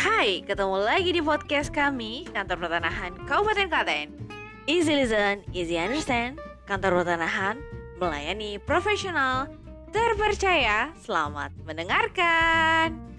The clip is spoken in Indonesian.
Hai, ketemu lagi di podcast kami, Kantor Pertanahan Kabupaten Klaten. Easy listen, easy understand. Kantor Pertanahan melayani profesional, terpercaya. Selamat mendengarkan.